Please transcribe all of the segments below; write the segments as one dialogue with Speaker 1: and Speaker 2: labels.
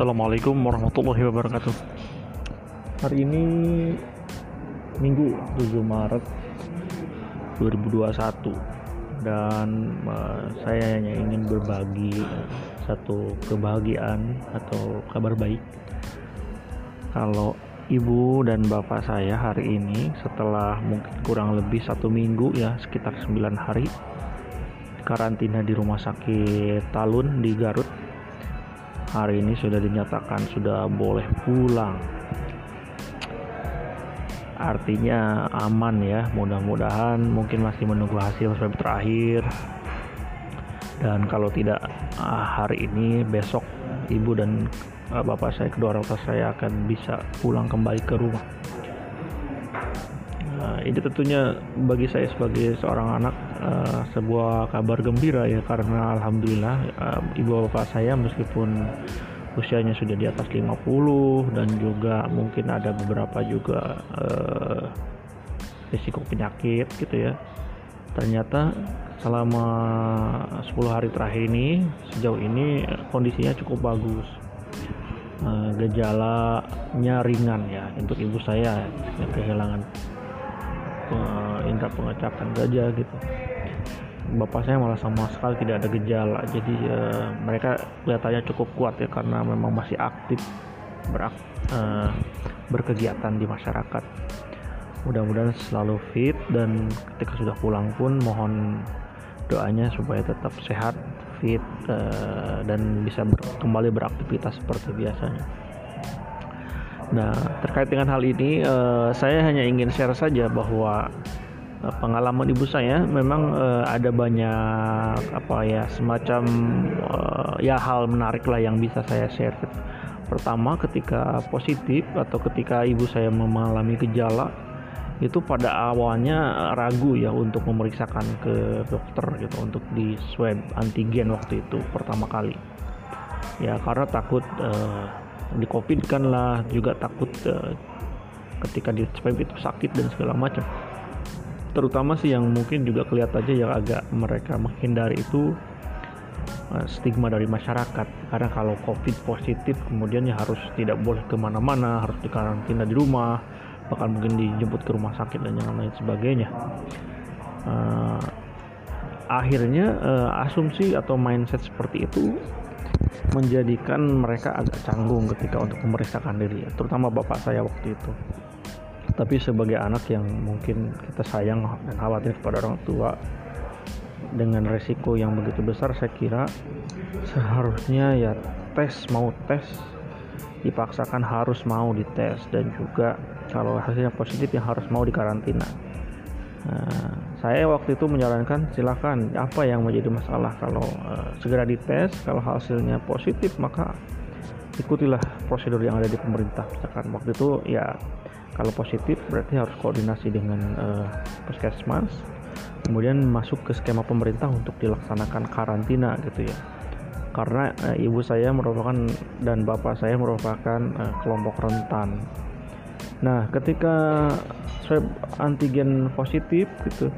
Speaker 1: Assalamualaikum warahmatullahi wabarakatuh. Hari ini Minggu 7 Maret 2021 dan uh, saya hanya ingin berbagi satu kebahagiaan atau kabar baik. Kalau ibu dan bapak saya hari ini setelah mungkin kurang lebih satu minggu ya sekitar 9 hari karantina di rumah sakit Talun di Garut hari ini sudah dinyatakan sudah boleh pulang. Artinya aman ya mudah-mudahan mungkin masih menunggu hasil swab terakhir. Dan kalau tidak ah, hari ini besok ibu dan ah, bapak saya kedua orang tua saya akan bisa pulang kembali ke rumah. Nah, ini tentunya bagi saya sebagai seorang anak uh, sebuah kabar gembira ya karena alhamdulillah uh, ibu bapak saya meskipun usianya sudah di atas 50 dan juga mungkin ada beberapa juga uh, risiko penyakit gitu ya. Ternyata selama 10 hari terakhir ini sejauh ini kondisinya cukup bagus. Gejalanya ringan ya untuk ibu saya yang kehilangan uh, indera pengecapan gajah gitu bapak saya malah sama sekali tidak ada gejala. Jadi uh, mereka kelihatannya cukup kuat ya karena memang masih aktif berak, uh, berkegiatan di masyarakat. Mudah-mudahan selalu fit dan ketika sudah pulang pun mohon doanya supaya tetap sehat fit uh, dan bisa ber kembali beraktivitas seperti biasanya. Nah terkait dengan hal ini uh, saya hanya ingin share saja bahwa pengalaman ibu saya memang uh, ada banyak apa ya semacam uh, ya hal menarik lah yang bisa saya share. Pertama ketika positif atau ketika ibu saya mengalami gejala itu pada awalnya ragu ya untuk memeriksakan ke dokter gitu untuk di swab antigen waktu itu pertama kali ya karena takut uh, di covid kan lah juga takut uh, ketika di swab itu sakit dan segala macam terutama sih yang mungkin juga kelihatan aja yang agak mereka menghindari itu uh, stigma dari masyarakat. Karena kalau covid positif kemudian ya harus tidak boleh ke mana-mana harus dikarantina di rumah bahkan mungkin dijemput ke rumah sakit dan yang lain sebagainya. Uh, akhirnya uh, asumsi atau mindset seperti itu menjadikan mereka agak canggung ketika untuk memeriksakan diri terutama bapak saya waktu itu tapi sebagai anak yang mungkin kita sayang dan khawatir kepada orang tua dengan resiko yang begitu besar saya kira seharusnya ya tes mau tes dipaksakan harus mau dites. Dan juga kalau hasilnya positif yang harus mau dikarantina. Nah, saya waktu itu menyarankan silahkan apa yang menjadi masalah kalau uh, segera dites? Kalau hasilnya positif maka ikutilah prosedur yang ada di pemerintah. Misalkan waktu itu ya kalau positif berarti harus koordinasi dengan uh, puskesmas kemudian masuk ke skema pemerintah untuk dilaksanakan karantina gitu ya. Karena uh, ibu saya merupakan dan bapak saya merupakan uh, kelompok rentan. Nah ketika swab antigen positif gitu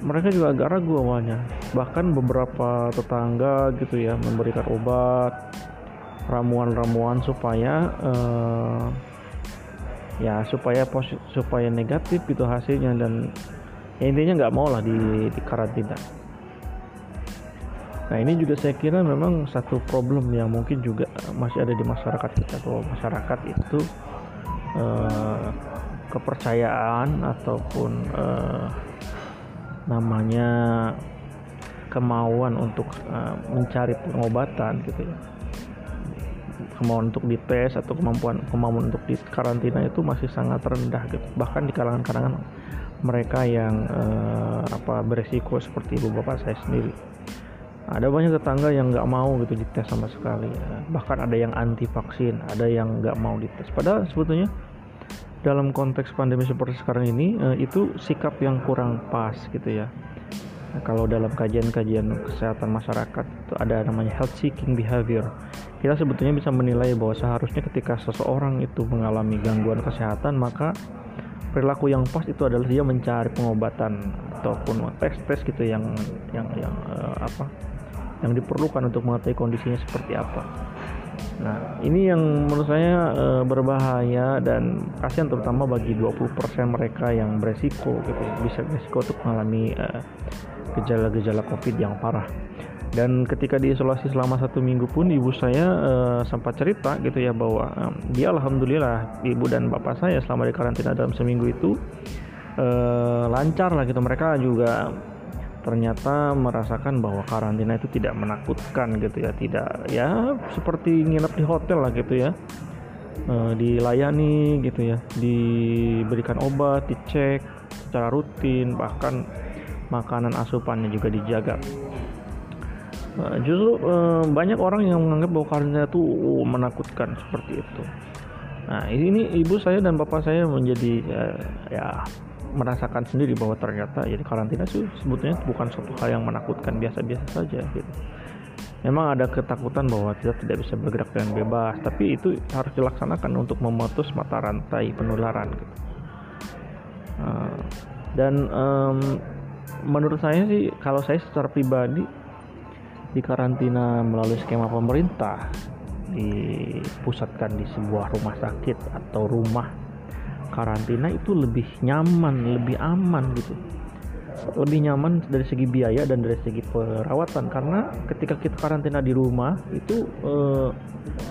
Speaker 1: mereka juga agak ragu awalnya. Bahkan beberapa tetangga gitu ya memberikan obat ramuan-ramuan supaya uh, ya supaya supaya negatif gitu hasilnya dan ya intinya nggak mau lah di, di karantina. Nah ini juga saya kira memang satu problem yang mungkin juga masih ada di masyarakat kita bahwa masyarakat itu eh, kepercayaan ataupun eh, namanya kemauan untuk uh, mencari pengobatan gitu ya kemauan untuk dites atau kemampuan kemampuan untuk di karantina itu masih sangat rendah gitu. bahkan di kalangan-kalangan mereka yang eh, apa beresiko seperti ibu bapak saya sendiri ada banyak tetangga yang nggak mau gitu dites sama sekali bahkan ada yang anti vaksin ada yang nggak mau dites padahal sebetulnya dalam konteks pandemi seperti sekarang ini eh, itu sikap yang kurang pas gitu ya Nah, kalau dalam kajian-kajian kesehatan masyarakat itu ada namanya health seeking behavior. Kita sebetulnya bisa menilai bahwa seharusnya ketika seseorang itu mengalami gangguan kesehatan maka perilaku yang pas itu adalah dia mencari pengobatan ataupun tes-tes gitu yang yang yang uh, apa yang diperlukan untuk mengetahui kondisinya seperti apa. Nah, ini yang menurut saya e, berbahaya dan kasihan terutama bagi 20% mereka yang beresiko gitu bisa beresiko untuk mengalami gejala-gejala COVID yang parah. Dan ketika diisolasi selama satu minggu pun ibu saya e, sempat cerita gitu ya bahwa e, dia alhamdulillah ibu dan bapak saya selama di karantina dalam seminggu itu e, lancar lah gitu. Mereka juga ternyata merasakan bahwa karantina itu tidak menakutkan gitu ya. Tidak ya seperti nginep di hotel lah gitu ya. E, dilayani gitu ya. Diberikan obat dicek secara rutin bahkan makanan asupannya juga dijaga e, justru e, banyak orang yang menganggap bahwa karantina itu uh, menakutkan seperti itu nah ini ibu saya dan bapak saya menjadi e, ya merasakan sendiri bahwa ternyata jadi karantina itu sebetulnya bukan suatu hal yang menakutkan biasa-biasa saja gitu. Memang ada ketakutan bahwa kita tidak bisa bergerak dengan bebas, tapi itu harus dilaksanakan untuk memutus mata rantai penularan. Gitu. Uh, dan um, menurut saya sih, kalau saya secara pribadi di karantina melalui skema pemerintah dipusatkan di sebuah rumah sakit atau rumah karantina itu lebih nyaman, lebih aman gitu. Lebih nyaman dari segi biaya dan dari segi perawatan karena ketika kita karantina di rumah itu eh,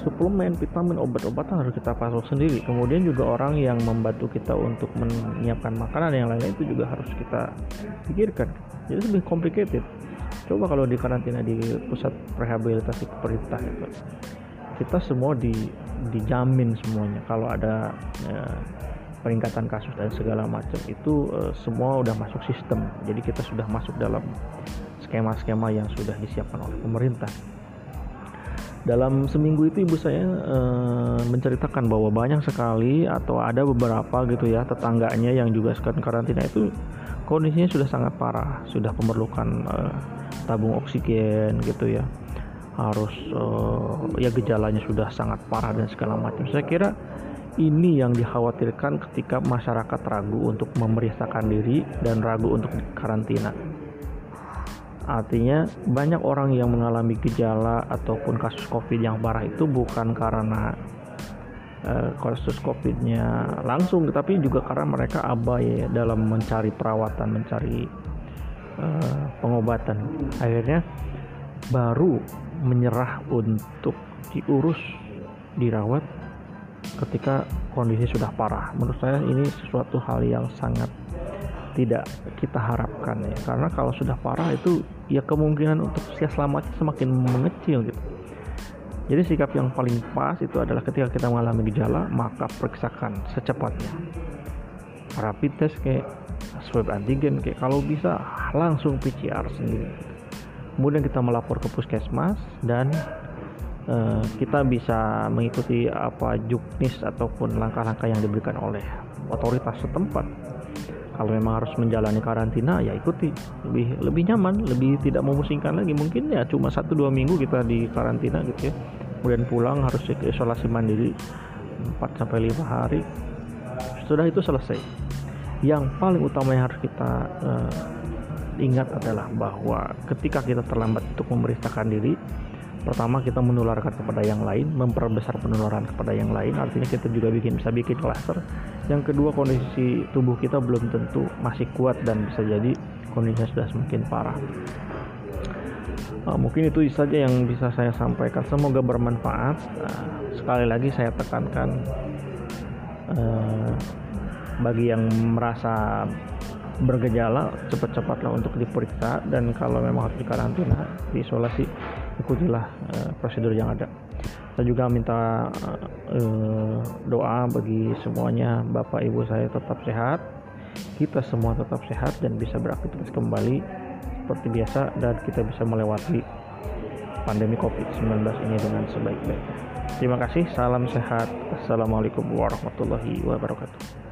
Speaker 1: suplemen, vitamin, obat-obatan harus kita pasok sendiri. Kemudian juga orang yang membantu kita untuk menyiapkan makanan yang lain-lain itu juga harus kita pikirkan. Jadi lebih complicated. Coba kalau di karantina di pusat rehabilitasi pemerintah itu kita semua di dijamin semuanya kalau ada ya, peningkatan kasus dan segala macam itu uh, semua udah masuk sistem. Jadi kita sudah masuk dalam skema-skema yang sudah disiapkan oleh pemerintah. Dalam seminggu itu ibu saya uh, menceritakan bahwa banyak sekali atau ada beberapa gitu ya tetangganya yang juga sekarang karantina itu kondisinya sudah sangat parah. Sudah memerlukan uh, tabung oksigen gitu ya. Harus uh, ya gejalanya sudah sangat parah dan segala macam. Saya kira ini yang dikhawatirkan ketika masyarakat ragu untuk memeriksakan diri dan ragu untuk karantina. Artinya banyak orang yang mengalami gejala ataupun kasus COVID yang parah itu bukan karena uh, kasus COVID-nya langsung, tetapi juga karena mereka abai dalam mencari perawatan, mencari uh, pengobatan. Akhirnya baru menyerah untuk diurus, dirawat ketika kondisi sudah parah. Menurut saya ini sesuatu hal yang sangat tidak kita harapkan ya. Karena kalau sudah parah itu ya kemungkinan untuk usia selamatnya semakin mengecil gitu. Jadi sikap yang paling pas itu adalah ketika kita mengalami gejala maka periksakan secepatnya. Rapid test kayak swab antigen kayak kalau bisa langsung PCR sendiri. Kemudian kita melapor ke puskesmas dan Eh, kita bisa mengikuti apa juknis ataupun langkah-langkah yang diberikan oleh otoritas setempat. Kalau memang harus menjalani karantina ya ikuti. Lebih lebih nyaman lebih tidak memusingkan lagi. Mungkin ya cuma satu dua minggu kita di karantina gitu ya. Kemudian pulang harus isolasi mandiri 4 sampai 5 hari. Sudah itu selesai. Yang paling utama yang harus kita uh, ingat adalah bahwa ketika kita terlambat untuk memeriksakan diri pertama kita menularkan kepada yang lain memperbesar penularan kepada yang lain artinya kita juga bikin bisa bikin klaster. Yang kedua kondisi tubuh kita belum tentu masih kuat dan bisa jadi kondisinya sudah semakin parah. Uh, mungkin itu saja yang bisa saya sampaikan. Semoga bermanfaat. Uh, sekali lagi saya tekankan uh, bagi yang merasa bergejala cepat-cepatlah untuk diperiksa. Dan kalau memang harus dikarantina diisolasi ikutilah uh, prosedur yang ada saya juga minta uh, doa bagi semuanya bapak ibu saya tetap sehat kita semua tetap sehat dan bisa beraktivitas kembali seperti biasa dan kita bisa melewati pandemi COVID-19 ini dengan sebaik-baiknya. Terima kasih, salam sehat. Assalamualaikum warahmatullahi wabarakatuh.